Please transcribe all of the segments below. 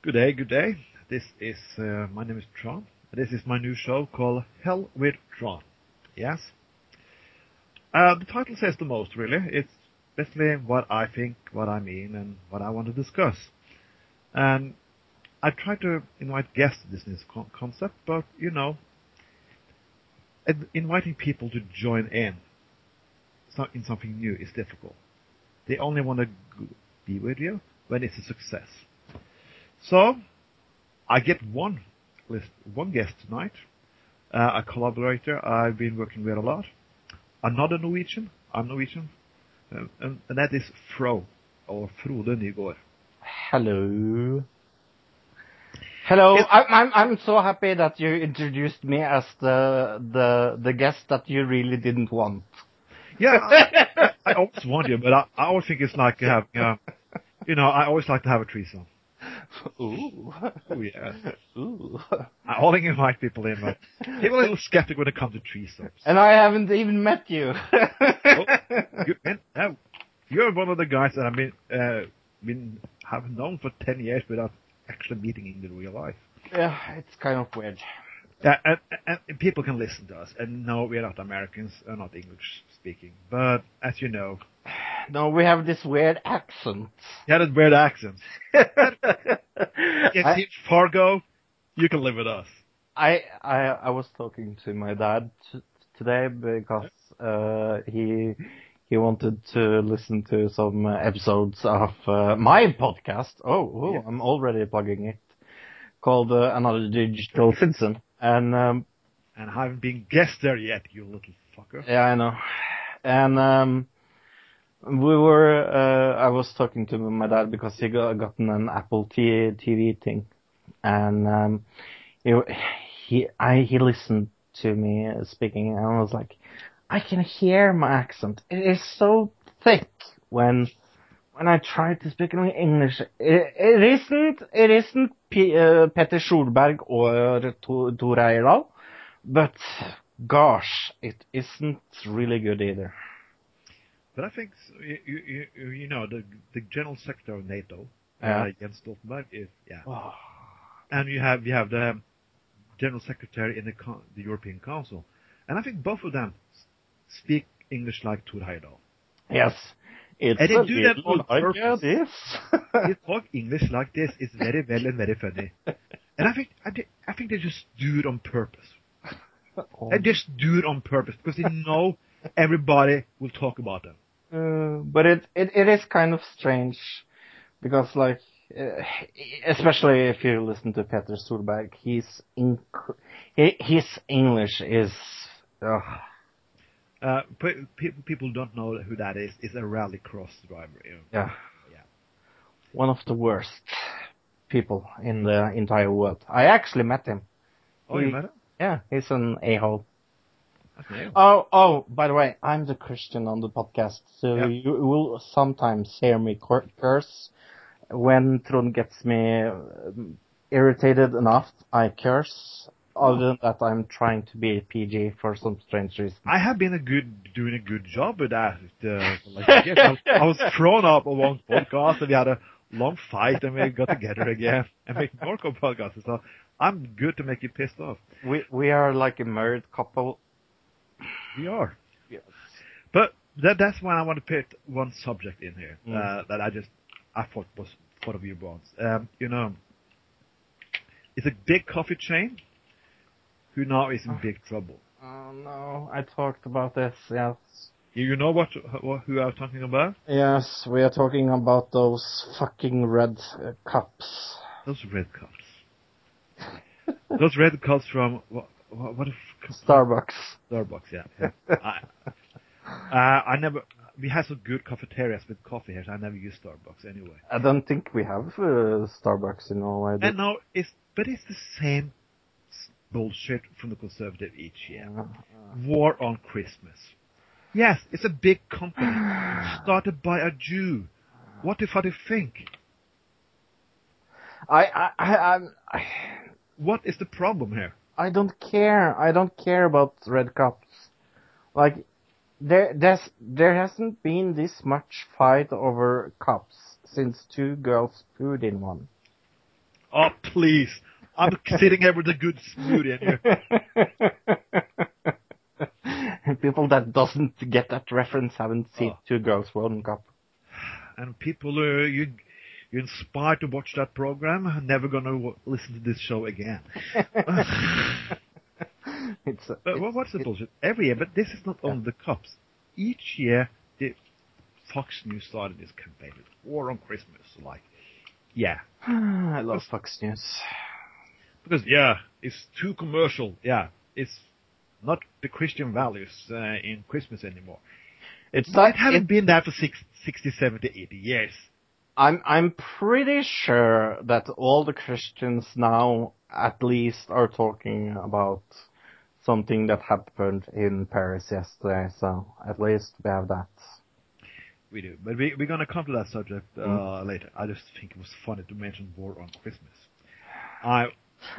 Good day, good day. This is, uh, my name is Trond. This is my new show called Hell with Trond. Yes? Uh, the title says the most, really. It's basically what I think, what I mean, and what I want to discuss. And I try to invite guests to this new concept, but, you know, inviting people to join in in something new is difficult. They only want to be with you when it's a success. So, I get one list, one guest tonight, uh, a collaborator I've been working with a lot, another Norwegian, I'm Norwegian, uh, and, and that is Fro, or Frode Nygaard. Hello. Hello. Yes. I'm, I'm I'm so happy that you introduced me as the the the guest that you really didn't want. Yeah, I, I always want you, but I, I always think it's like having, uh, you know, I always like to have a threesome. Ooh. Oh yeah. Ooh. I only invite people in, but people are a little skeptic when it comes to tree threesomes. And I haven't even met you. Oh, you, you're one of the guys that I've been, uh, been, have known for 10 years without actually meeting in the real life. yeah, it's kind of weird. Uh, and, and, and people can listen to us. And no, we're not Americans, we're not English speaking. But as you know, No, we have this weird accent. you had a weird accent. I, Team Fargo, you can live with us. I I I was talking to my dad t- today because uh, he he wanted to listen to some episodes of uh, my podcast. Oh, oh Yeah. I'm already plugging it. Called uh, Another Digital Citizen, and um, And I haven't been guest there yet, you little fucker. yeah, I know. And um, we were. Uh, I was talking to my dad because he got gotten an Apple TV thing, and um, he he I he listened to me speaking, and I was like, I can hear my accent. It is so thick when when I try to speak in English. It, it isn't it isn't P, uh, Petter Solberg or Tor but gosh, it isn't really good either. But I think, you, you, you, know, the, the General Secretary of NATO, Yeah. uh, Jens Stoltenberg, is, yeah. And you have, you have the General Secretary in the, the European Council. And I think both of them speak English like Thor Heyerdahl. Yes, it's And they a do that on like purpose. this. They talk English like this. It's very well and very funny. And I think, I, I think they just do it on purpose. Oh. They just do it on purpose because they know everybody will talk about them. Uh, but it, it it is kind of strange because like uh, especially if you listen to Petter Solberg, he's inc- his English is uh, Uh, pe- pe- people don't know who that is. It's a rallycross driver. You know. yeah Yeah. one of the worst people in the entire world. I actually met him. Oh, you met him? Yeah, he's an a-hole. Oh, oh, by the way, I'm the Christian on the podcast, so Yeah. you will sometimes hear me curse. When Trond gets me um, irritated enough, I curse. Other than that, I'm trying to be a PG for some strange reason. I have been a good, doing a good job with that. Uh, like. I, was, I was thrown up on one podcast and we had a long fight and we got together again and make more podcasts. So I'm good to make you pissed off. We we are like a married couple. We are. Yes. But that, that's when I want to put one subject in here Mm. uh, that I just I thought was thought of you once. Um, you know, it's a big coffee chain who now is in Ah. big trouble. Oh no, I talked about this. Yes. You, you know what, what who I'm talking about? Yes, we are talking about those fucking red uh, cups. Those red cups. Those red cups from what? If, Starbucks. Starbucks, yeah. yeah. I, uh, I never. We have some good cafeterias with coffee here, so I never use Starbucks anyway. I don't think we have uh, Starbucks in Norway. And now it's, but it's the same bullshit from the conservative each year. Uh, War on Christmas. Yes, it's a big company started by a Jew. What if I think? I, I, I, I, What is the problem here? I don't care. I don't care about red cups. Like, there, there's, there hasn't been this much fight over cups since two girls pooed in one. Oh, please. I'm sitting here with a good smoothie and you People that doesn't get that reference haven't seen Oh. Two Girls One Cup. and people uh, you you inspired to watch that program are never gonna w- listen to this show again. It's, a, But it's what's the bullshit? Every year, but this is not only the cops. Each year, the Fox News started this campaign with War on Christmas. Like, yeah, I love Fox News. because yeah, it's too commercial. Yeah, it's not the Christian values uh, in Christmas anymore. It's It like haven't it- been there for six, 60, 70, 80 years. I'm I'm pretty sure that all the Christians now at least are talking about something that happened in Paris yesterday. So at least we have that. We do, but we, we're gonna come to that subject uh, Mm. later. I just think it was funny to mention War on Christmas. I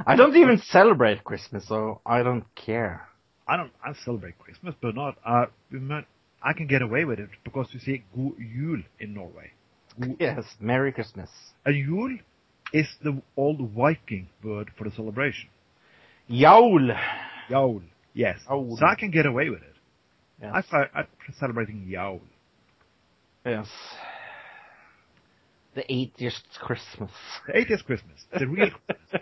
I don't even celebrate Christmas, so I don't care. I don't I celebrate Christmas, but not uh, I can get away with it because you see God Jul in Norway. Yes, Merry Christmas. And Jul is the old Viking word for the celebration. Jaul. Jul, yes. So I can get away with it. Yes. I I'm celebrating Jul. yes. The 80th Christmas. The 80th Christmas, the real the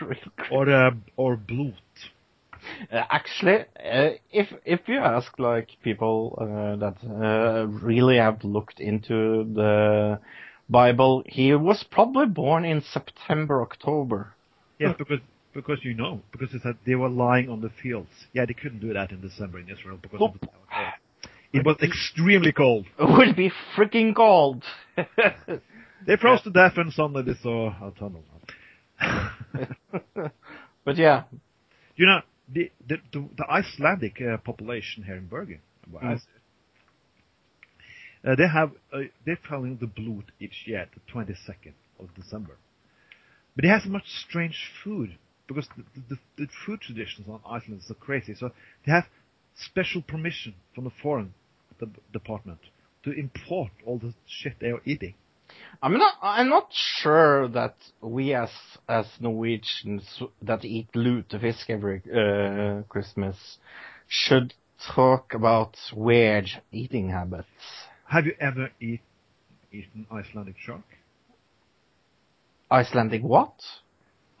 real Christmas. or uh, or Blot. Uh, actually, uh, if if you ask like people uh, that uh, really have looked into the Bible, he was probably born in September, October. Yes, because because you know because it said they were lying on the fields. Yeah, they couldn't do that in December in Israel because Nope. it was. It was extremely cold. It would be freaking cold. They froze to death and suddenly they saw a tunnel. but yeah, You know, the the, the, the Icelandic uh, population here in Bergen, Mm. uh, they have uh, they're following the Blot each year, the 22nd of December. But it has much strange food because the, the, the food traditions on Iceland is so crazy. So they have special permission from the foreign de- department to import all the shit they are eating. I'm not. I'm not sure that we as as Norwegians that eat lutefisk every uh, Christmas should talk about weird eating habits. Have you ever eat, eaten Icelandic shark? Icelandic what?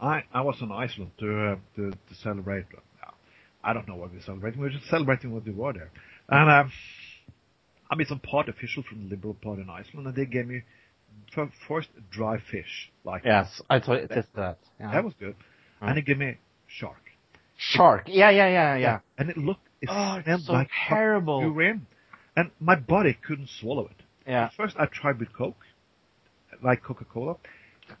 I, I was in Iceland to, uh, to, to celebrate. Uh, I don't know what we're celebrating. We're just celebrating what we were there. And um, I met some party official from the Liberal Party in Iceland, and they gave me first dry fish. Like Yes, I thought it is that. Yeah. that was good, Mm. and they gave me shark. Shark. Yeah, yeah, yeah, yeah. and it looked it Oh, it's smelled so like terrible. urine, and my body couldn't swallow it. Yeah. At first, I tried with Coke, like Coca Cola.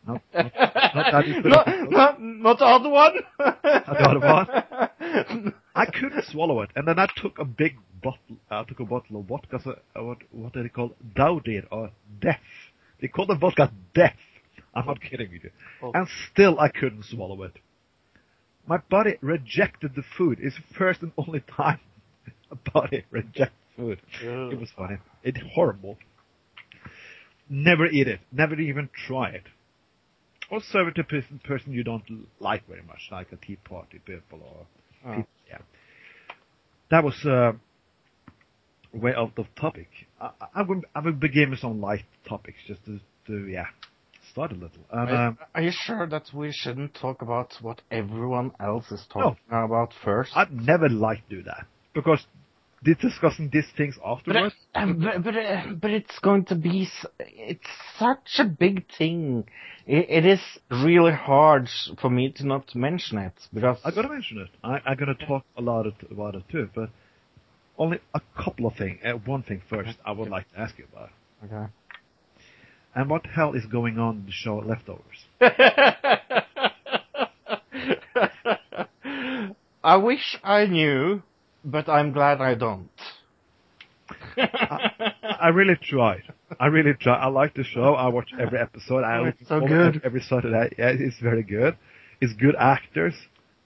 Not, not, not that not, it not, not the other one. the other one? I couldn't swallow it, and then I took a big bottle. I took a bottle of vodka. So, uh, what what are they called? Daudir or death. They call the vodka death. I'm not kidding you. Oh. And still, I couldn't swallow it. My body rejected the food. It's the first and only time a body rejects food. It was funny. It's horrible. Never eat it. Never even try it. Or serve it to a person, person you don't like very much, like a tea party people or Oh. people. Yeah. That was uh, way out of topic. I, I, will, I will begin with some light topics just to, to yeah, start a little. And, Are, um, are you sure that we shouldn't talk about what everyone else is talking about first? I'd never like to do that because di- discussing these things but, afterwards. uh, but, but, uh, but it's going to be, s- it's such a big thing. It, it is really hard for me to not mention it because I gotta mention it. I, I'm gonna talk a lot about it too, but only a couple of things. Uh, one thing first, I would like to ask you about. Okay. And what the hell is going on in the show Leftovers? I wish I knew, but I'm glad I don't. I really tried. I really tried. I like the show. I watch every episode. I Oh, it's so good. every Saturday. Yeah, it's very good. It's good actors.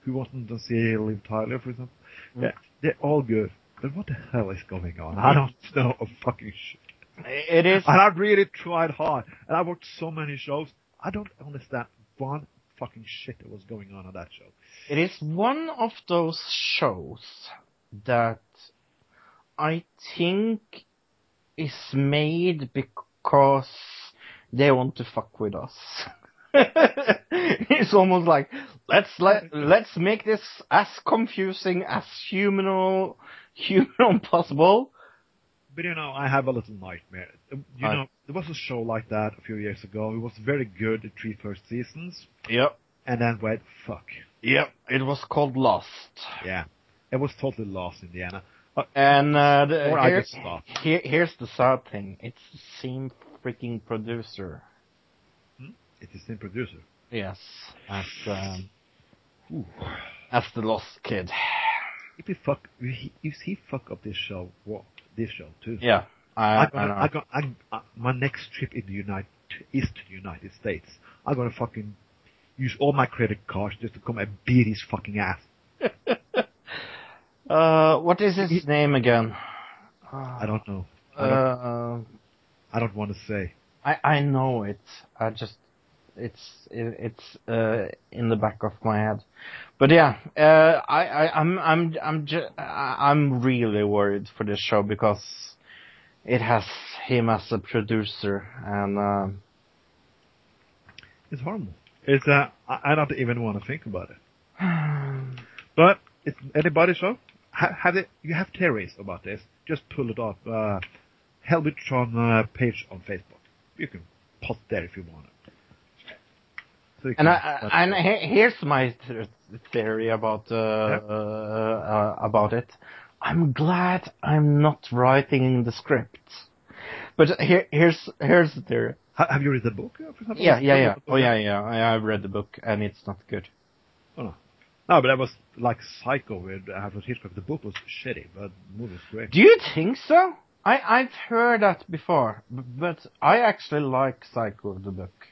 Who wasn't to see Liv Tyler, for example? Mm. Yeah, they're all good. But what the hell is going on? I don't know a fucking shit. It is. And I really tried hard. And I watched so many shows. I don't understand one fucking shit that was going on on that show. It is one of those shows that I think is made because they want to fuck with us. it's almost like let's let let's make this as confusing as human human possible. But you know, I have a little nightmare. You Right. know, there was a show like that a few years ago. It was very good the three first seasons, Yep. and then went fuck. Yep. It was called Lost. Yeah, it was totally lost Indiana. Uh, And uh, the, I here- just stopped. here, here's the sad thing. It's the same freaking producer. it is the same producer. Yes. As um, Ooh. as the Lost Kid. If he fuck, if he, if he fuck up this show, what this show too? Yeah. I, I gonna, know. I'm gonna, I'm, uh, my next trip in the United is to the United States. I'm gonna fucking use all my credit cards just to come and beat his fucking ass. Uh, what is his He- name again? I don't know. I don't, Uh, I don't want to say. I I know it. I just it's it, it's uh in the back of my head. But yeah, uh, I I I'm I'm I'm ju- I'm really worried for this show because it has him as a producer and um, It's horrible. It's uh, I, I don't even want to think about it. But it's anybody's show. Ha, have it? You have theories about this? Just pull it up. Uh, Helvitron uh, page on Facebook. You can post there if you want you and I, I, and here's my theory about uh, uh, uh about it. I'm glad I'm not writing the script. But here here's here's the theory. Have you read the book? uh, Yeah, yeah, yeah. Oh yeah, yeah. I, I've read the book and it's not good. Oh, no. No, but that was like Psycho with Alfred Hitchcock. The book was shitty, but the movie was great. Do you think so? I I've heard that before, but I actually like Psycho the book.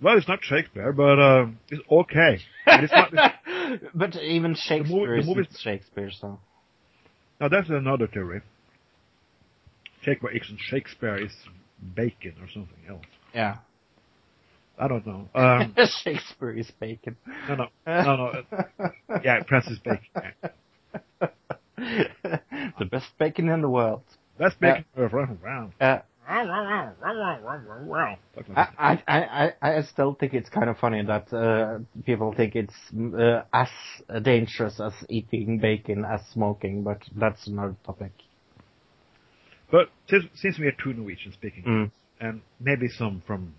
Well, it's not Shakespeare, but um, it's okay. It's not, but even Shakespeare the movie is movie- Shakespeare, so. now that's another theory. Shakespeare isn't Shakespeare is Bacon or something else. Yeah. I don't know. Um, Shakespeare is bacon. no, no, no, no. uh, Yeah, Francis Bacon. The best bacon in the world. That's Bacon. Uh, I still think it's kind of funny that uh, people think it's uh, as dangerous as eating bacon as smoking, but that's another topic. But since, we are two Norwegian speaking, Mm. and maybe some from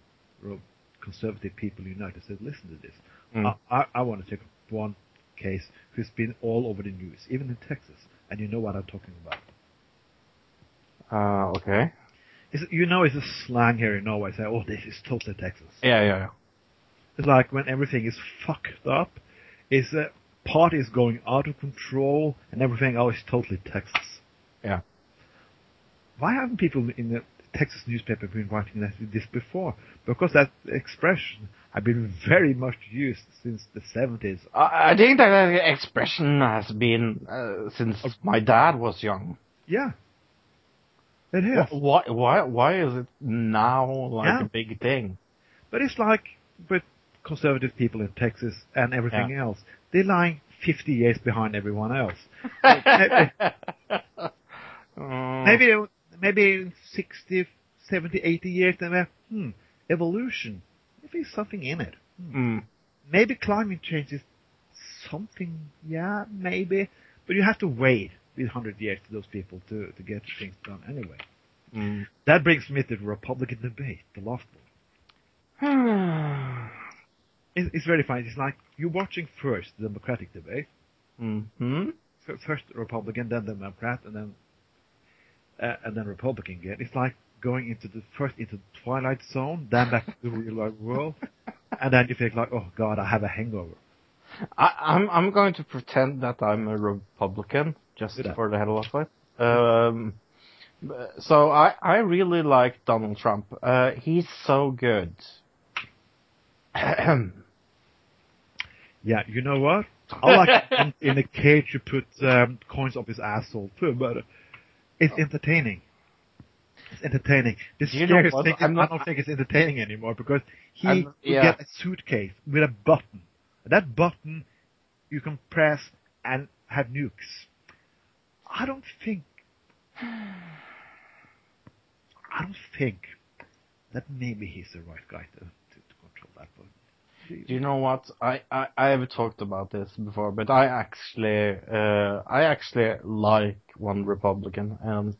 conservative people in the United States listen to this, Mm. I, I, I want to take up one case who's been all over the news, even in Texas, and you know what I'm talking about. Uh, okay. It's, you know, it's a slang here in Norway. Say, "Oh, this is totally Texas." Yeah, yeah, yeah. It's like when everything is fucked up. Is party is going out of control and everything? Oh, it's totally Texas. Yeah. Why haven't people in the Texas newspaper been writing this before? Because that expression had been very much used since the 70s. I, I think that that expression has been uh, since my dad was young. Yeah. It is. Why, why, why is it now like Yeah. a big thing? But it's like with conservative people in Texas and everything else. They're lying 50 years behind everyone else. maybe, maybe, maybe in 60, 70, 80 years, they were, hmm, evolution. Maybe there's something in it. Hmm. mm, Maybe climate change is something, yeah, maybe. But you have to wait these 100 years to those people to, to get things done anyway. mm. That brings me to the Republican debate, the last one. It's, it's very funny. It's like you're watching first the Democratic debate, Mhm. f- first Republican, then Democrat, and then uh, and then Republican again. It's like going into the first into the twilight zone, then back to the real life world, and then you think like, oh God, I have a hangover. I, I'm I'm going to pretend that I'm a Republican just that. for the hell of it. Um, so I I really like Donald Trump. Uh, he's so good. Yeah, you know what? I like in, in a cage you put um, coins up his asshole too, but it's entertaining. It's entertaining. The You know thing is I'm not- I don't think it's entertaining anymore because he I'm- yeah. get a suitcase with a button. That button you can press and have nukes. I don't think. I don't think that maybe he's the right guy to, to, to control that. But Do you know what? I, I, I have talked about this before, but I actually, uh, I actually like one Republican, and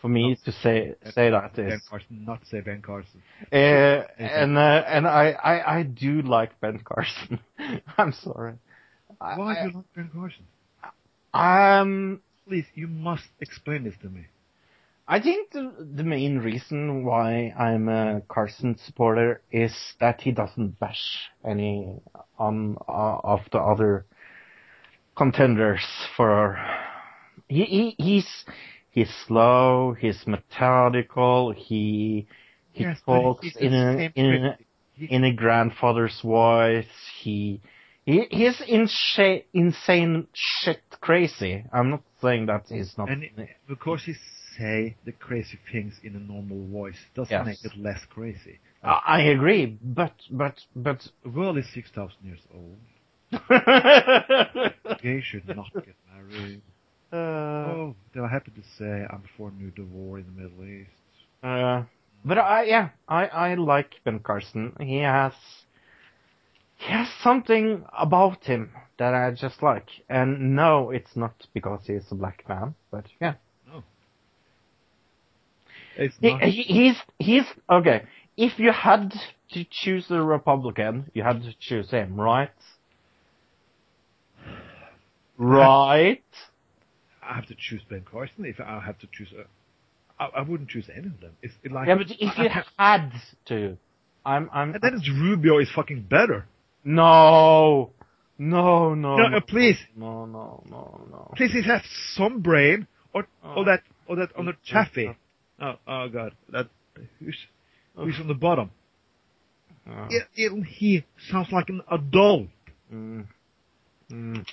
for me to say say that Ben is, Carson, not say Ben Carson. uh, and uh, and I, I I do like Ben Carson. I'm sorry. Why I, do you like Ben Carson? Um, Please, you must explain this to me. I think the, the main reason why I'm a Carson supporter is that he doesn't bash any on uh, of the other contenders for. He, he he's he's slow. He's methodical. He he Yes, talks in a in a in a grandfather's voice. He he he's insane shit crazy. I'm not saying that he's not. And because he say the crazy things in a normal voice doesn't Yes. make it less crazy. I I agree, but but but The world is 6,000 years old. Gays should not get married. uh, Oh, they are happy to say I'm for new war in the Middle East. uh, but I yeah, I I like Ben Carson. He has he has something about him that I just like. And no, it's not because he's a black man, but yeah. It's He, not. he, he's he's okay. If you had to choose a Republican, you had to choose him, right? Right. I have to choose Ben Carson. If I have to choose, a, I, I wouldn't choose any of them. It's like Yeah, but if I- you I- had to, I'm I'm and then it's Rubio is fucking better. No, no, no, No, no, uh, please, no, no, no, no. please, he has some brain, or Oh. or that or that on the Chafee. Oh, oh god, that who's who's on the bottom? Uh, Yeah, even he sounds like an adult. mm, mm.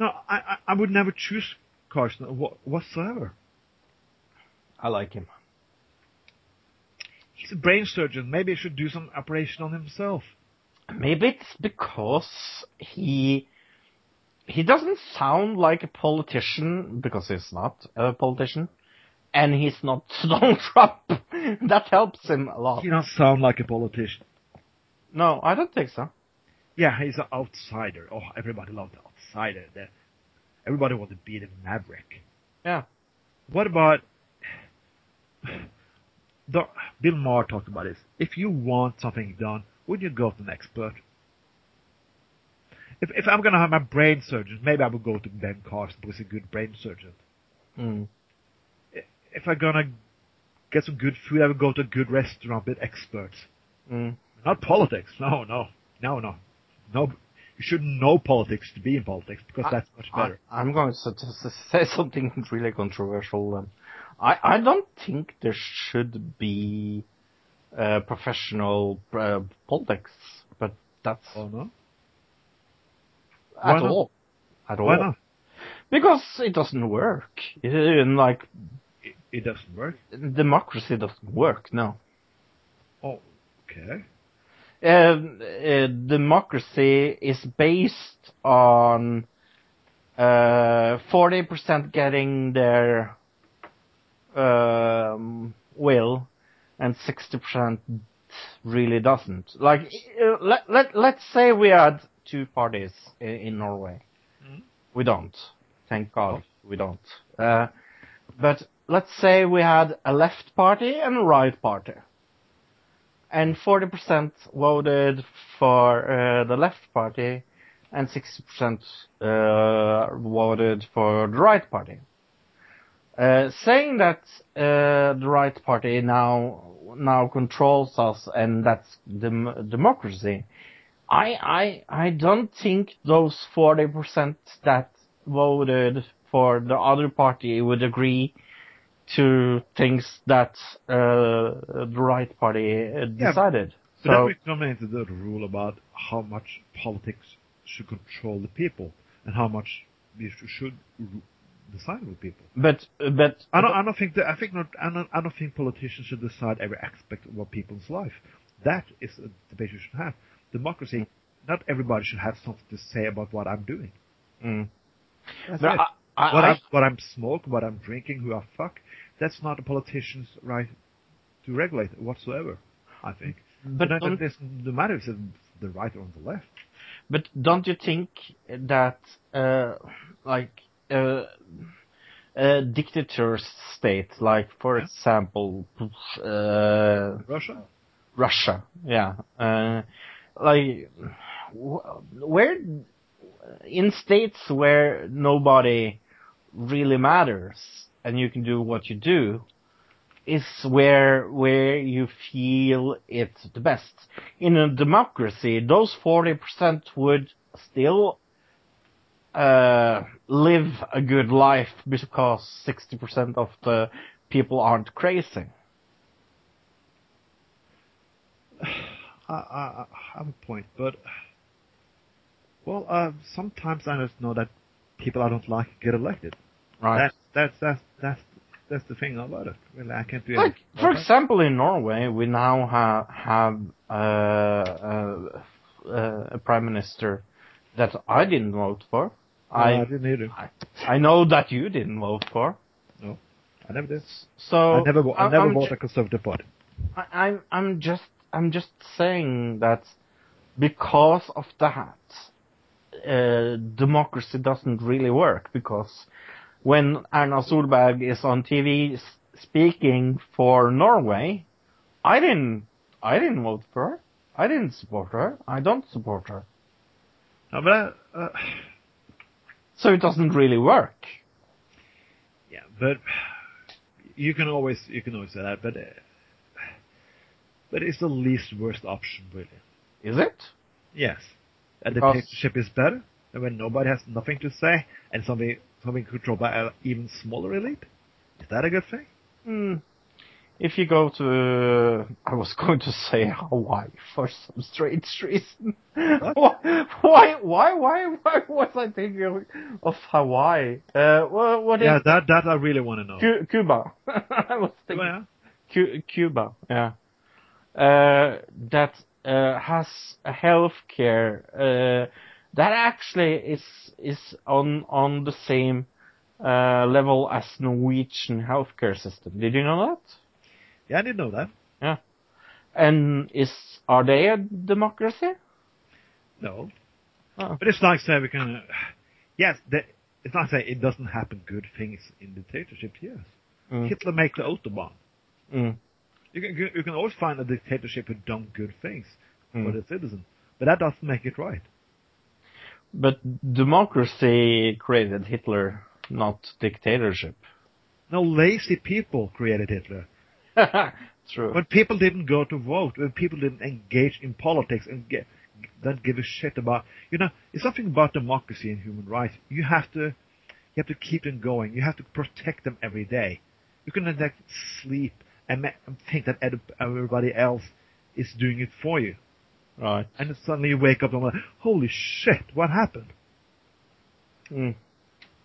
No, I I, I would never choose Carson wha- whatsoever. I like him. He's a brain surgeon. Maybe he should do some operation on himself. Maybe it's because he he doesn't sound like a politician because he's not a politician, and he's not Donald Trump. that helps him a lot. He doesn't sound like a politician. No, I don't think so. Yeah, he's an outsider. Oh, everybody loves the outsider. The, everybody wants to be the maverick. Yeah. What about the, Bill Maher talked about this. If you want something done, would you go to an expert? If if I'm gonna have my brain surgeon, maybe I would go to Ben Carson because he's a good brain surgeon. Mm. If I'm gonna get some good food, I would go to a good restaurant with experts. Mm. Not politics. No, no, no, no, no. You shouldn't know politics to be in politics because I- that's much better. I, am going to, to say something really controversial. Then. I I don't think there should be uh, professional uh, politics, but that's oh no, at Why not? all. At why all. not? Because it doesn't work. In like It, it doesn't work. democracy doesn't work. No. Oh, okay. Uh, uh, democracy is based on uh, 40% getting their um, will and 60% really doesn't. Like, uh, let, let, let's say we had two parties in, in Norway. Mhm. We don't. Thank God we don't. Uh, but let's say we had a left party and a right party and 40% voted for uh, the left party and 60% uh, voted for the right party. Uh, saying that uh, the right party now now controls us and that's dem- democracy, I I I don't think those 40% that voted for the other party would agree to things that uh, the right party uh, Yeah, decided. But so we into the rule about how much politics should control the people and how much we should decide with people. But but I don't. I don't think that. I think not. I don't. I don't think politicians should decide every aspect of what people's life. That is a debate you should have. Democracy. Not everybody should have something to say about what I'm doing. Mm. That's But it. I, I, what I- I'm what I'm smoke, what I'm drinking, who I fuck. That's not a politician's right to regulate whatsoever. I think. but don't, it doesn't matter if it's the right or on the left. but don't you think that uh, like uh, a dictator state, like for Yeah. example, uh, Russia. Russia, yeah, uh, like wh- where in states where nobody really matters and you can do what you do is where where you feel it's the best. In a democracy, those forty percent would still uh, live a good life because sixty percent of the people aren't crazy. I, I, I have a point, but well, uh, sometimes I just know that people I don't like get elected. Right. That's that's that's that's that's the thing about it. Really, I can't do Like, for example, in Norway, we now ha- have uh, uh, uh, a prime minister that I didn't vote for. No, I I didn't either. I, I know that you didn't vote for. No, I never did. So I never, I never I'm voted ju- Conservative Party. I, I'm I'm just I'm just saying that because of that, uh, democracy doesn't really work because when Erna Solberg is on TV speaking for Norway, I didn't I didn't vote for her. I didn't support her. I don't support her. But I, uh, So it doesn't really work. yeah, but you can always you can always say that, but uh, but it's the least worst option, really. Is it? Yes, a Because- dictatorship is better than when nobody has nothing to say and something something controlled by an even smaller elite. Is that a good thing? Hmm. If you go to, I was going to say Hawaii for some strange reason. Why, why, why, why was I thinking of, Hawaii? Uh, what, what is Yeah, that that I really want to know. Cu- Cuba? I was thinking Well, Cu- Cuba, yeah. Uh, that uh, has a healthcare uh, that actually is is on on the same uh, level as Norwegian healthcare system. Did you know that? Yeah, I didn't know that. Yeah. And is are they a democracy? No, Oh. but it's like say we can. Uh, yes, the, it's not say it doesn't happen good things in dictatorship. Yes, Mm. Hitler make the autobahn. Mm. You can you can always find a dictatorship who done good things for Mm. the citizen, but that doesn't make it right. But democracy created Hitler, not dictatorship. No lazy people created Hitler. True. When people didn't go to vote, when people didn't engage in politics and get, don't give a shit about, you know, it's something about democracy and human rights. You have to, you have to keep them going. You have to protect them every day. You can like sleep and and think that everybody else is doing it for you. right. And then suddenly you wake up and like, holy shit, what happened? Mm.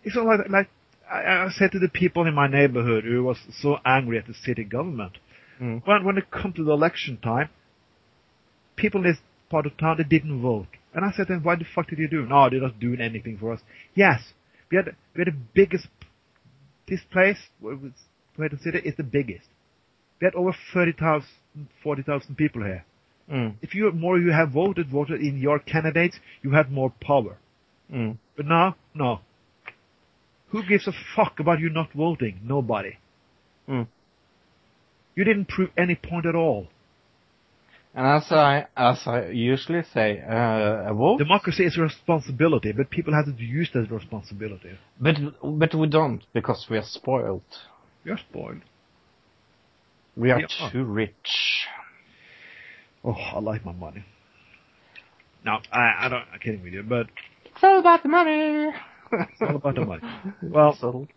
It's not like, like I, I said to the people in my neighborhood who was so angry at the city government. Mm. When, when it come to the election time, people in this part of town, they didn't vote. And I said to them, why the fuck did you do? No, they're not doing anything for us. Yes, we had, we had the biggest, this place, where the city is the biggest. We had over 30,000, 40,000 people here. Mm. If you more you have voted, voted in your candidates, you have more power. Mm. But now, no. Who gives a fuck about you not voting? Nobody. Mm. You didn't prove any point at all. And as I as I usually say, uh, a vote, Democracy is a responsibility, but people have to use that responsibility. but but we don't because we are spoiled. We are spoiled. We are Yeah. too rich. Oh, I like my money. No, I, I don't, I'm kidding with you, but It's all about the money. It's all about the money. Well,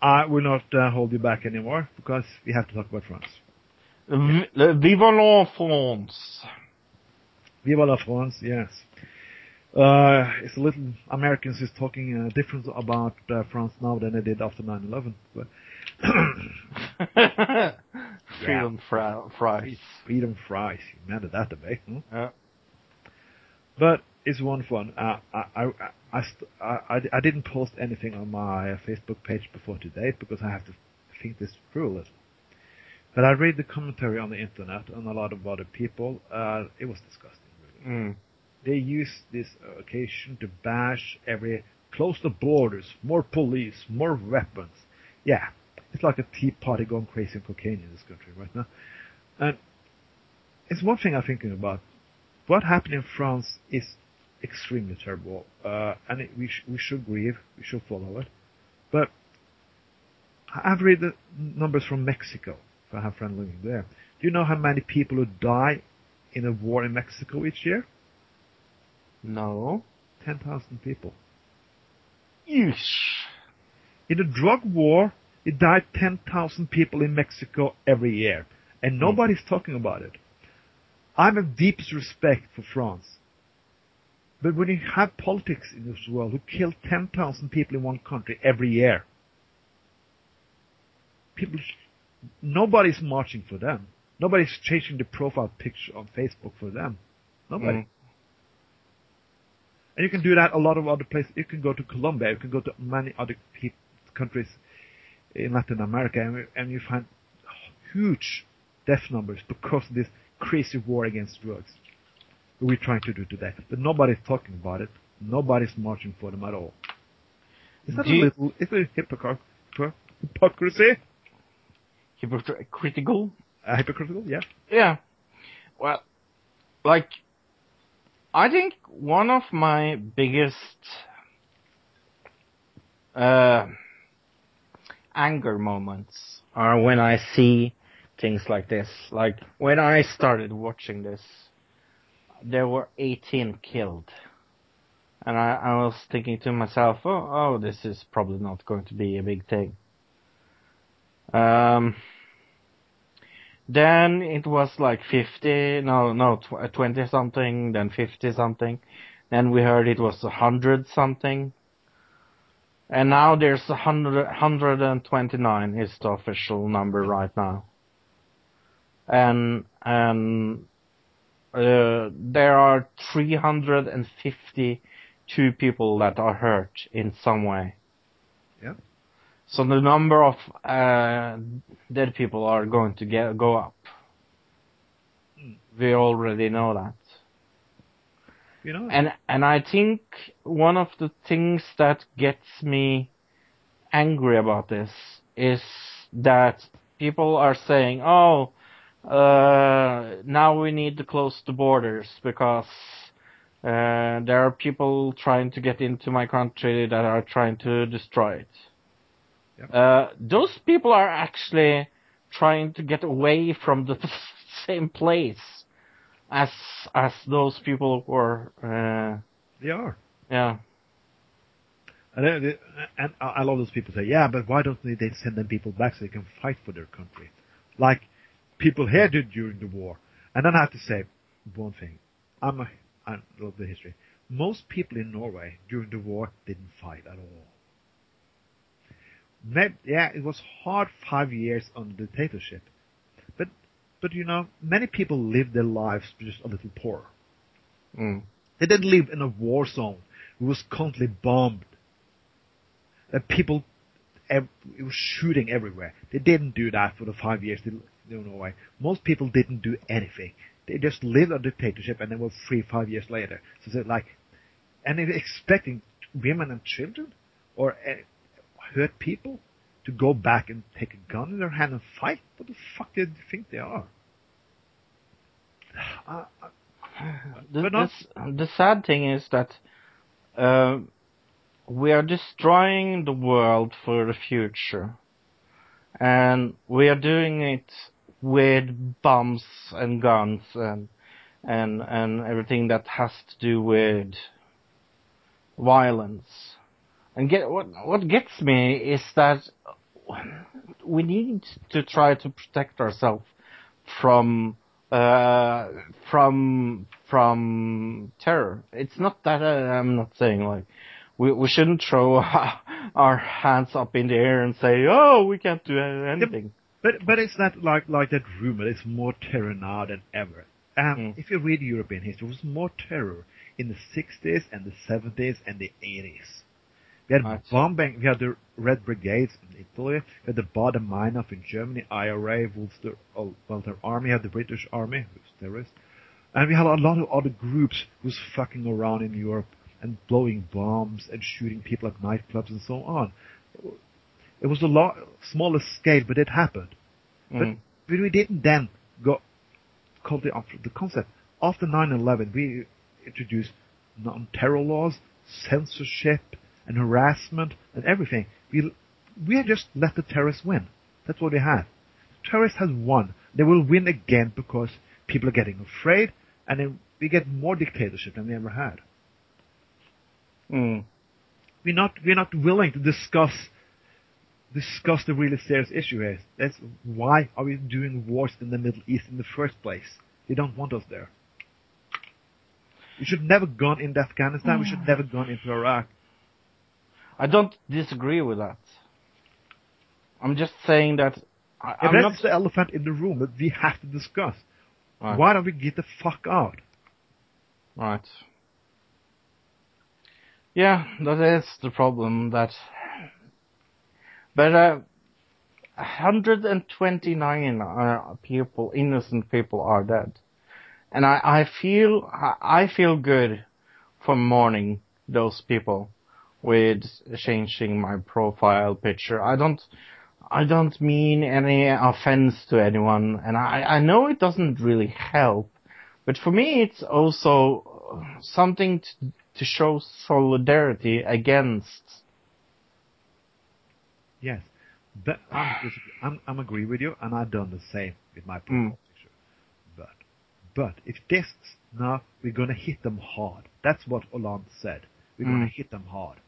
I will not uh, hold you back anymore because we have to talk about France. v- Vive la France. Viva la France, yes. Uh, it's a little Americans is talking uh, different about uh, France now than they did after 9/11. But Freedom fri- fries. freedom fries, you remember that debate? Hmm? Yeah. But it's one fun. Uh, I, I, I, st- I, I- I didn't post anything on my Facebook page before today because I have to think this through a little. But I read the commentary on the internet and a lot of other people. Uh, it was disgusting, really. Mm. They use this occasion to bash every close the borders, more police, more weapons. Yeah, it's like a tea party going crazy on cocaine in this country right now. And it's one thing I'm thinking about. What happened in France is extremely terrible, uh, and it, we sh- we should grieve, we should follow it. But I've read the numbers from Mexico. If I have friends living there, do you know how many people who die in a war in Mexico each year? No. 10,000 people. Yeesh. In the drug war, it died 10,000 people in Mexico every year. And nobody's talking about it. I have deepest respect for France. But when you have politics in this world who kill 10,000 people in one country every year, people, nobody's marching for them. Nobody's changing the profile picture on Facebook for them. Nobody. Mm. And you can do that a lot of other places. You can go to Colombia. You can go to many other countries in Latin America, and, and you find huge death numbers because of this crazy war against drugs we're trying to do today. But nobody's talking about it. Nobody's marching for them at all. Is that Do a little? Is it hypocr- hypocr- hypocrisy? Hypocritical? Uh, hypocritical? Yeah. Yeah. Well, like, I think one of my biggest uh, anger moments are when I see things like this. Like, when I started watching this, there were 18 killed. And I, I was thinking to myself, oh, oh, this is probably not going to be a big thing. Um, then it was like 50, no, no, tw- 20 something, then 50 something. Then we heard it was 100 something. And now there's 100, 129 is the official number right now. And, and, uh, there are 352 people that are hurt in some way. Yeah. So the number of uh, dead people are going to get go up. Mm. We already know that. You know. And and I think one of the things that gets me angry about this is that people are saying, "Oh, uh, now we need to close the borders because uh, there are people trying to get into my country that are trying to destroy it." Yep. Uh, those people are actually trying to get away from the same place as as those people were. Uh, they are. yeah. And, they- and I I love those people say, yeah, but why don't they they send them people back so they can fight for their country? Like people here did during the war. And then I have to say one thing. I'm a, I love the history. Most people in Norway during the war didn't fight at all. Maybe, yeah, it was hard five years under dictatorship. But, but you know, many people lived their lives just a little poorer. Mm. They didn't live in a war zone. It was constantly bombed. That people, ev- it was shooting everywhere. They didn't do that for the five years lived in Norway. Most people didn't do anything. They just lived under dictatorship and they were free five years later. So it's like, and they're expecting women and children or uh, hurt people to go back and take a gun in their hand and fight? What the fuck do you think they are? I, I, The, But not- the, the sad thing is that uh, we are destroying the world for the future, and we are doing it with bombs and guns and and and everything that has to do with violence. And get what what gets me is that we need to try to protect ourselves from uh, from from terror. It's not that I, I'm not saying like we we shouldn't throw our hands up in the air and say, "Oh, we can't do anything." But but it's not like like that rumor. It's more terror now than ever. Um, Mm. If you read European history, it was more terror in the 60s and the 70s and the 80s. We had Right. bombing. We had the Red Brigades in Italy. We had the Baader-Meinhof in Germany. IRA, Wolfster, oh, well, their army had the British army, who's terrorists. And we had a lot of other groups who's fucking around in Europe and blowing bombs and shooting people at nightclubs and so on. It was a lot smaller scale, but it happened. Mm. But we didn't then go call the the concept after 9/11. We introduced non-terror laws, censorship, and harassment, and everything. We we had just let the terrorists win. That's what we had. Terrorists has won. They will win again because people are getting afraid, and then we get more dictatorship than we ever had. Mm. We're not we're not willing to discuss discuss the really serious issue here. That's why are we doing wars in the Middle East in the first place? They don't want us there. We should never gone into Afghanistan. We should never gone into Iraq. I don't disagree with that. I'm just saying that I, but not. that's the elephant in the room that we have to discuss. Right. Why don't we get the fuck out? Right. Yeah, that is the problem. That, but uh, 129 uh, people, innocent people, are dead, and I, I feel I feel good for mourning those people with changing my profile picture. I don't. I don't mean any offense to anyone, and I, I know it doesn't really help, but for me it's also something to, to show solidarity against. Yes, but I'm, I'm I'm agree with you, and I've done the same with my profile Mm. picture. But but if this now we're gonna hit them hard. That's what Hollande said. We're gonna Mm. hit them hard.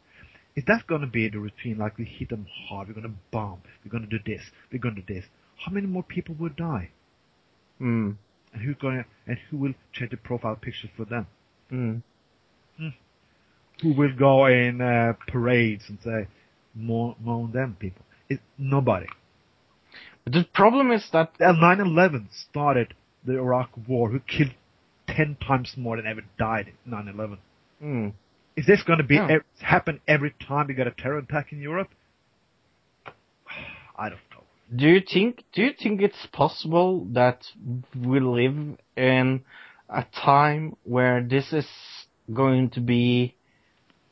Is that gonna be the routine? Like we hit them hard. We're gonna bomb. We're gonna do this. We're gonna do this. How many more people will die? Mm. And who's gonna and who will change the profile picture for them? Mm. Who will go in uh, parades and say more them people? It, nobody. The problem is that 9/11 started the Iraq War, who killed ten times more than ever died in 9/11. mm, Is this going to be Yeah. happen every time we get a terror attack in Europe? I don't know. do you think do you think it's possible that we live in a time where this is going to be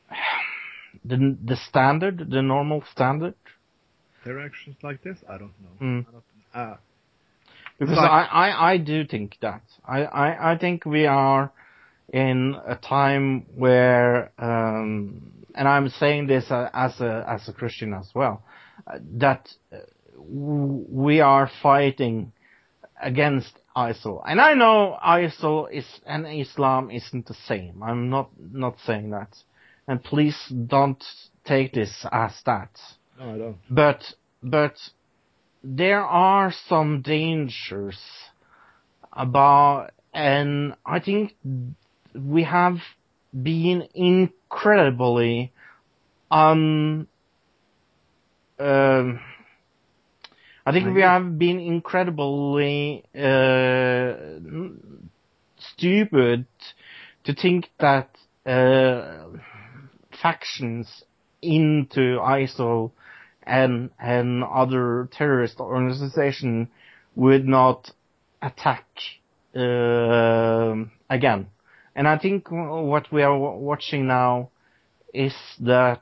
the the standard, the normal standard? Terror actions like this, I don't know. Mm. I don't, uh, Because Like- I, I, I do think that. I, I, I think we are in a time where, um, and I'm saying this uh, as a, as a Christian as well, uh, that uh, we are fighting against ISIL. And I know ISIL is, and Islam isn't the same. I'm not, not saying that. And please don't take this as that. no, I don't. But but there are some dangers about, and I think we have been incredibly un. Um, I think we have been incredibly uh, stupid to think that uh, factions into ISIL and and other terrorist organization would not attack um again. And I think what we are watching now is that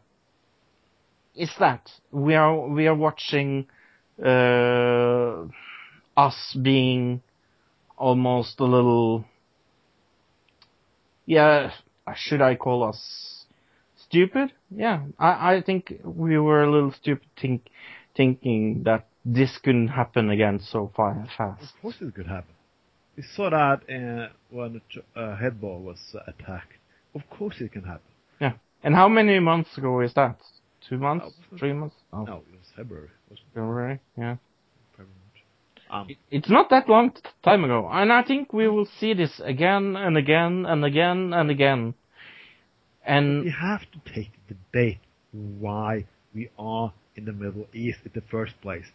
is that we are we are watching uh, us being almost a little yeah should I call us stupid? Yeah, I, I think we were a little stupid think, thinking that this couldn't happen again so far fast. Of course it could happen. We saw that uh, when the ch- uh, Hebdo was uh, attacked. Of course it can happen. Yeah. And how many months ago is that? Two months? Wasn't- Three months? Oh, No, it was February, wasn't February? Yeah. it? Very much. Um, It's not that long t- time ago, and I think we will see this again and again and again and again. We have to take the debate why we are in the Middle East in the first place.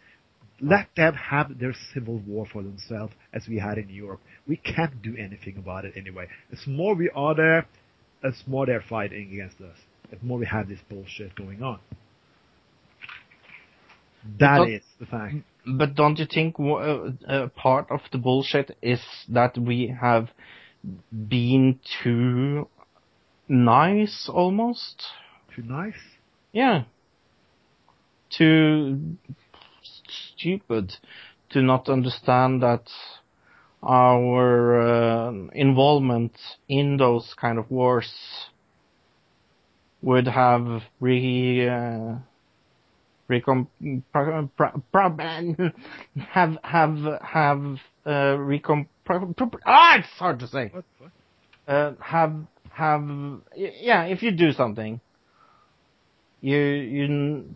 Let them have their civil war for themselves as we had in Europe. We can't do anything about it anyway. As more we are there, as more they're fighting against us. As more we have this bullshit going on. That But- is the fact. but don't you think uh, uh, part of the bullshit is that we have been too nice almost? Too nice? Yeah. Too stupid to not understand that our uh, involvement in those kind of wars would have re uh, recom pro, pro, pro, have have have uh, recom ah it's hard to say What? what? uh, have have yeah if you do something you you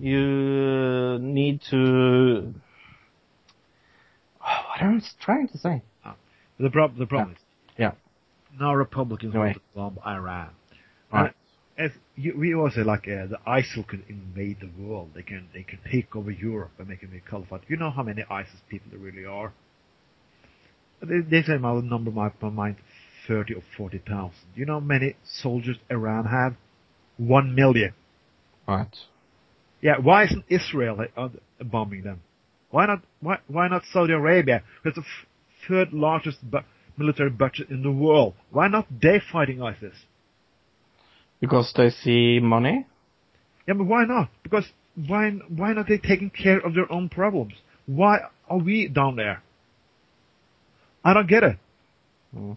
you need to what am I trying to say The, prob- the problem is, Yeah. now Republicans Anyway. want to bomb Iran. Right. As you, we also like uh, the ISIL can invade the world. They can they can take over Europe and make it a caliphate. You know how many ISIS people there really are? They, they say my number might my mind thirty or forty thousand. You know how many soldiers Iran have? One million. right Yeah, why isn't Israel bombing them? Why not? Why why not Saudi Arabia? It's the f- third largest bu- military budget in the world. Why not they fighting ISIS? because they see money Yeah, but why not? Because why why not they taking care of their own problems? Why are we down there? I don't get it. Mm.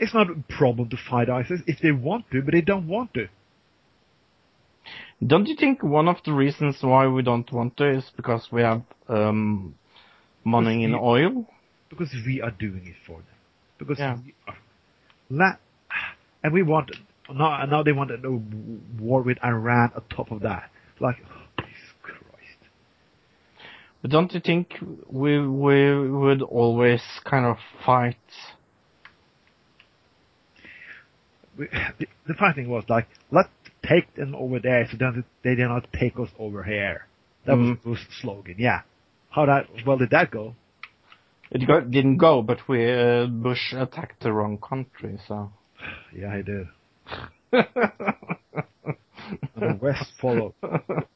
It's not a problem to fight ISIS if they want to, but they don't want to. Don't you think one of the reasons why we don't want to is because we have um, money in oil? Because we are doing it for them. Because Yeah. we are. La- and we want now. Now they want a war with Iran on top of that. Like, oh, Jesus Christ. But don't you think we we would always kind of fight? We, the, the funny thing was like, let's take them over there so then they do not take us over here. That was Mhm. Bush's slogan. Yeah. How that well did that go? It go, didn't go, but we uh, Bush attacked the wrong country, so. Yeah, I did. And the West followed.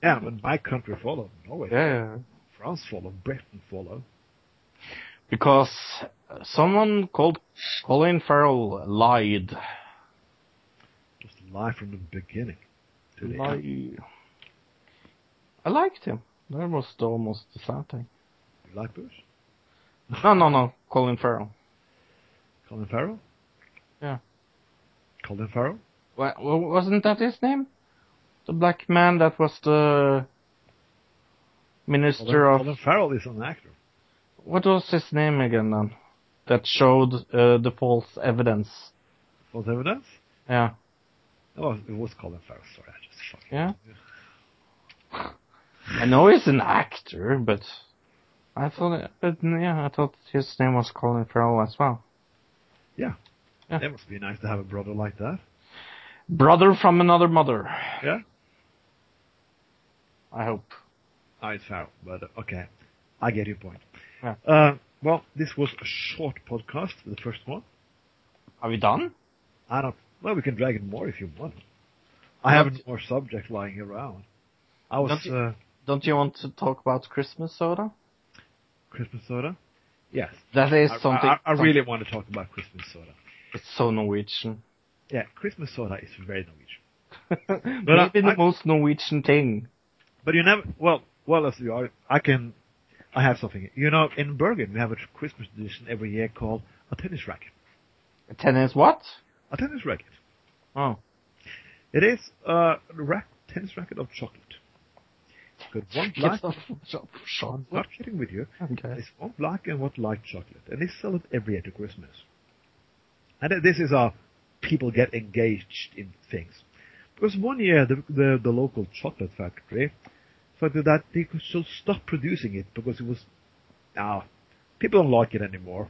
Yeah, but my country followed. Norway, yeah, France followed. Britain followed. because someone called Colin Farrell lied. Lie from the beginning. To the end. I liked him. That was the, almost the sad thing. You like Bush? No, no, no. Colin Farrell. Colin Farrell? Yeah. Colin Farrell? Wa- wasn't that his name? The black man that was the minister Colin, of Colin Farrell is an actor. what was his name again then? That showed uh, the false evidence. False evidence? Yeah, Oh, it was Colin Powell. Sorry, I just fucking. yeah. I know he's an actor, but I thought, but yeah, I thought his name was Colin Farrell as well. Yeah. Yeah. That must be nice to have a brother like that. Brother from another mother. Yeah. I hope. It's Powell, but okay. I get your point. Yeah. Uh, well, this was a short podcast, the first one. Are we done? I don't. Well, we can drag it more if you want. I Not- have more subjects lying around. I was Don't you- uh, Don't you want to talk about Christmas soda? Christmas soda. Yes, That is I, something. I, I really want to talk about Christmas soda. It's so Norwegian. Yeah, Christmas soda is very Norwegian. Maybe I- the I- most Norwegian thing. But you never. Well, well as you are, I can. I have something. You know, in Bergen we have a Christmas tradition every year called a tennis racket. A Tennis what? A tennis racket. Oh. It is a rack, tennis racket of chocolate. Got one black. I'm not kidding with you. Okay. It's one black and one light chocolate, and they sell it every year to Christmas. And this is how people get engaged in things. Because one year the the, the local chocolate factory fact that they could still stop producing it because it was, now, people don't like it anymore.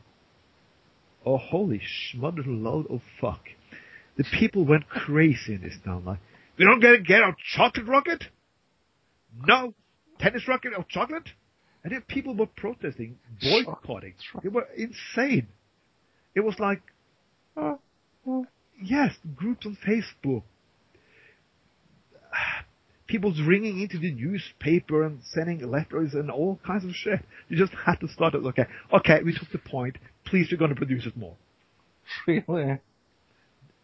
Oh, holy smother load of fuck. The people went crazy in this town. Like, we don't get get our chocolate rocket? No tennis racket or chocolate? And then people were protesting, boycotting. They were insane. It was like, oh, oh. yes, groups on Facebook. People's ringing into the newspaper and sending letters and all kinds of shit. You just had to start it. Okay, okay, we took the point. Please, we're going to produce it more. Really?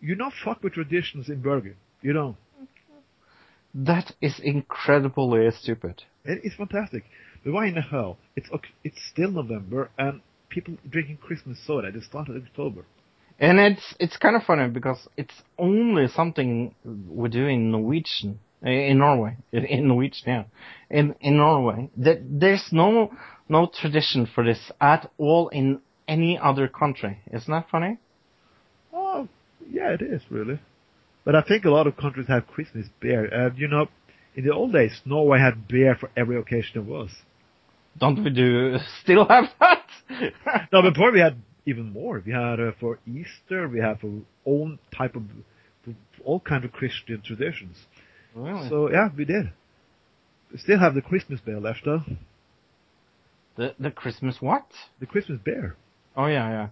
You not fuck with traditions in Bergen. You don't. That is incredibly stupid. It is fantastic. But why in the hell? It's it's still November and people drinking Christmas soda. It started in October. And it's it's kind of funny because it's only something we do in Norwegian in Norway in Norwegian yeah in in Norway. That there's no no tradition for this at all in any other country. Isn't that funny? Oh yeah, it is really. But I think a lot of countries have Christmas beer. Uh, you know, in the old days, Norway had beer for every occasion there was. Don't we do still have that? no, but before we had even more. We had uh, for Easter, we have our own type of all kind of Christian traditions. Really? So yeah, we did. We still have the Christmas bear left though. The the Christmas what? The Christmas bear. Oh yeah, yeah.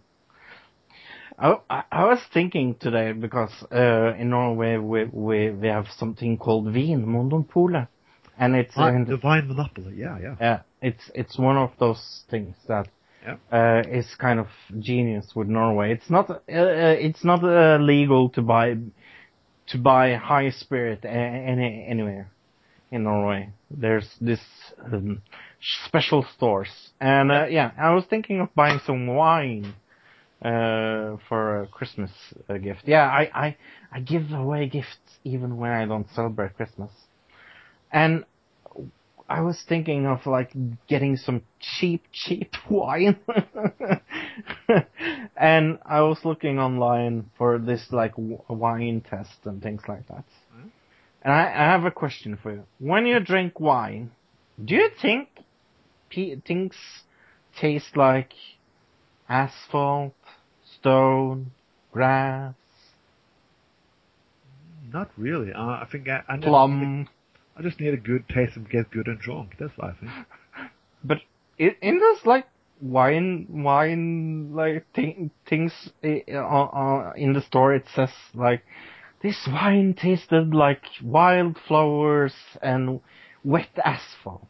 I, I was thinking today because uh, in Norway we, we we have something called Vinmonopolet, and it's ah, the wine monopoly. Yeah, yeah. Yeah, it's it's one of those things that yeah. uh, is kind of genius with Norway. It's not uh, uh it's not uh, legal to buy to buy high spirit any anywhere in Norway. There's this um, special stores, and uh, yeah, I was thinking of buying some wine uh, for a Christmas uh, gift. Yeah, I, I, I give away gifts even when I don't celebrate Christmas. And I was thinking of like getting some cheap, cheap wine. and I was looking online for this like wine test and things like that. Mm-hmm. And I, I have a question for you. When you drink wine, do you think things taste like asphalt, stone, grass. Not really. Uh, I think I, I plum. I just need a good taste and get good and drunk. That's what I think. But in this like wine, wine like thing, things uh, uh, in the store, it says like this wine tasted like wildflowers and wet asphalt.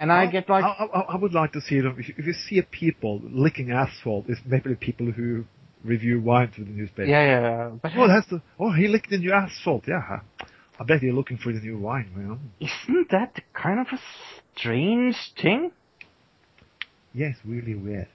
And I, I get like I, I, I, would like to see them. If you, if you see people licking asphalt, it's maybe the people who review wine to the newspaper. Yeah, yeah. yeah. But oh, that's the oh he licked the new asphalt. Yeah, I bet you're looking for the new wine. You know? Isn't that kind of a strange thing? Yes, really weird.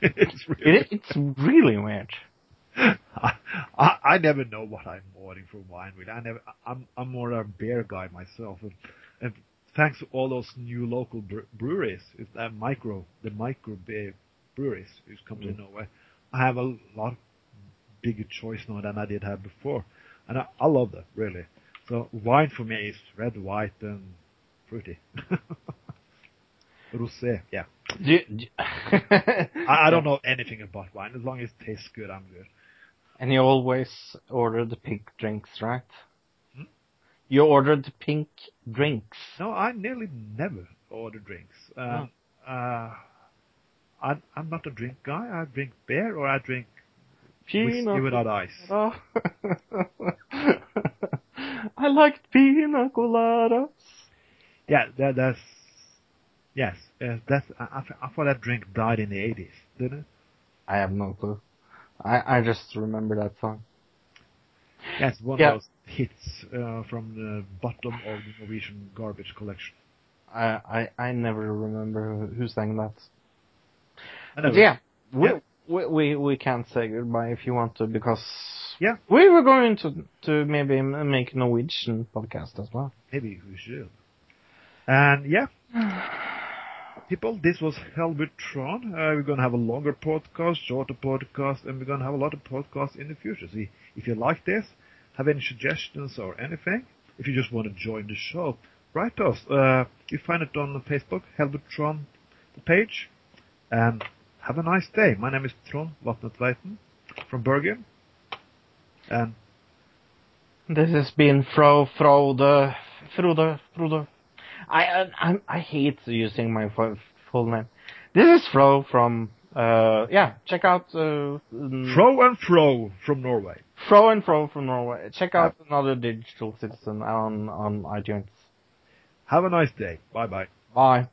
it's really it, it's really weird. I, I, I never know what I'm ordering from wine. Really, I never. I'm I'm more a beer guy myself, and, and thanks to all those new local breweries, that micro, the micro beer breweries who's come mm. to Norway, I have a lot bigger choice now than I did have before, and I, I love that really. So wine for me is red, white, and fruity. Rosé, yeah. Do you, do I, I don't know anything about wine. As long as it tastes good, I'm good. And you always order the pink drinks, right? You ordered pink drinks. No, I nearly never order drinks. Uh, oh. uh, I'm, I'm not a drink guy. I drink beer or I drink pina whiskey without ice. Oh. I liked pina coladas. Yeah, that, that's yes. Uh, that's I, I thought that drink died in the 80s, didn't it? I have no clue. I I just remember that song. Yes, one yeah. of those hits uh, from the bottom of the Norwegian garbage collection. I I, I never remember who sang that. But yeah, we, yeah. We, we we can't say goodbye if you want to because yeah we were going to to maybe make a Norwegian podcast as well. Maybe we should. And yeah. people, this was Hell with Trond. Uh, we're gonna have a longer podcast, shorter podcast, and we're gonna have a lot of podcasts in the future. See, if you like this, have any suggestions or anything, if you just want to join the show, write to us. Uh, you find it on Facebook, Hell With Trond, the page. And have a nice day. My name is Trond Vatnet from Bergen. And This has been Fro Frode Frode Frode. I I I hate using my full name. This is Fro from uh yeah. Check out uh, Fro and Fro from Norway. Fro and Fro from Norway. Check out another digital citizen on on iTunes. Have a nice day. Bye bye. Bye.